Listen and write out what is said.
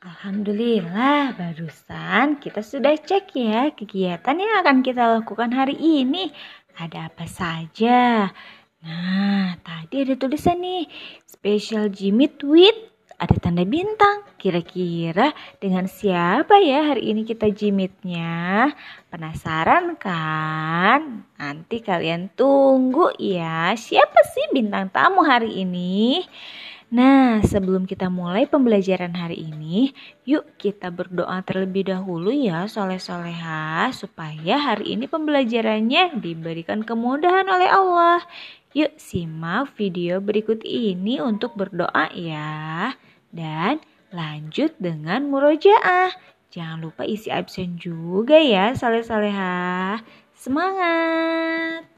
Alhamdulillah, barusan kita sudah cek ya kegiatan yang akan kita lakukan hari ini. Ada apa saja? Nah, tadi ada tulisan nih, special Jimit with ada tanda bintang. Kira-kira dengan siapa ya hari ini kita jimitnya? Penasaran kan? Nanti kalian tunggu ya. Siapa sih bintang tamu hari ini? Nah, sebelum kita mulai pembelajaran hari ini, yuk kita berdoa terlebih dahulu ya soleh-soleha supaya hari ini pembelajarannya diberikan kemudahan oleh Allah. Yuk simak video berikut ini untuk berdoa ya. Dan lanjut dengan murojaah. Jangan lupa isi absen juga ya soleh-soleha. Semangat!